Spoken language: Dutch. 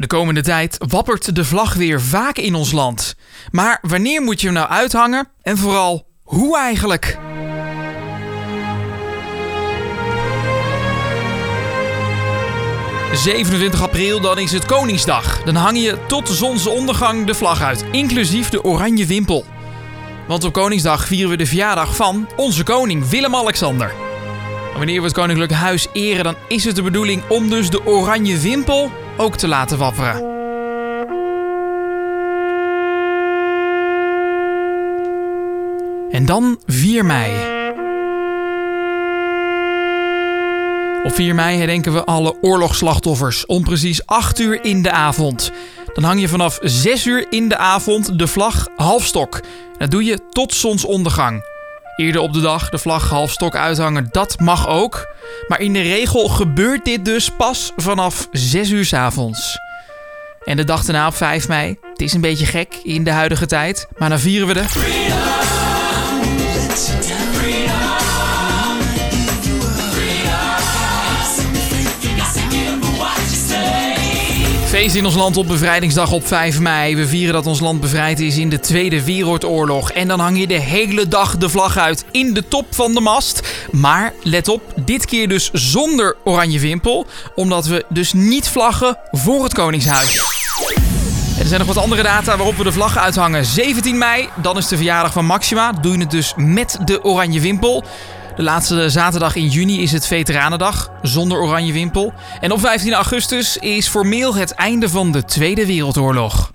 De komende tijd wappert de vlag weer vaak in ons land. Maar wanneer moet je hem nou uithangen? En vooral, hoe eigenlijk? ...27 april, dan is het Koningsdag. Dan hang je tot zonsondergang de vlag uit, inclusief de oranje wimpel. Want op Koningsdag vieren we de verjaardag van onze koning Willem-Alexander. Wanneer we het Koninklijk Huis eren, dan is het de bedoeling om dus de oranje wimpel ook te laten wapperen. En dan 4 mei. Op 4 mei herdenken we alle oorlogsslachtoffers om precies 8 uur in de avond. Dan hang je vanaf 6 uur in de avond de vlag halfstok. Dat doe je tot zonsondergang. Eerder op de dag de vlag halfstok uithangen, dat mag ook. Maar in de regel gebeurt dit dus pas vanaf 6 uur s avonds. En de dag daarna op 5 mei. Het is een beetje gek in de huidige tijd, maar dan vieren we de. Feest in ons land op bevrijdingsdag op 5 mei. We vieren dat ons land bevrijd is in de Tweede Wereldoorlog. En dan hang je de hele dag de vlag uit in de top van de mast. Maar let op, dit keer dus zonder oranje wimpel. Omdat we dus niet vlaggen voor het Koningshuis. Er zijn nog wat andere data waarop we de vlag uithangen. 17 mei, dan is de verjaardag van Maxima. Doe je het dus met de oranje wimpel. De laatste zaterdag in juni is het Veteranendag, zonder oranje wimpel. En op 15 augustus is formeel het einde van de Tweede Wereldoorlog.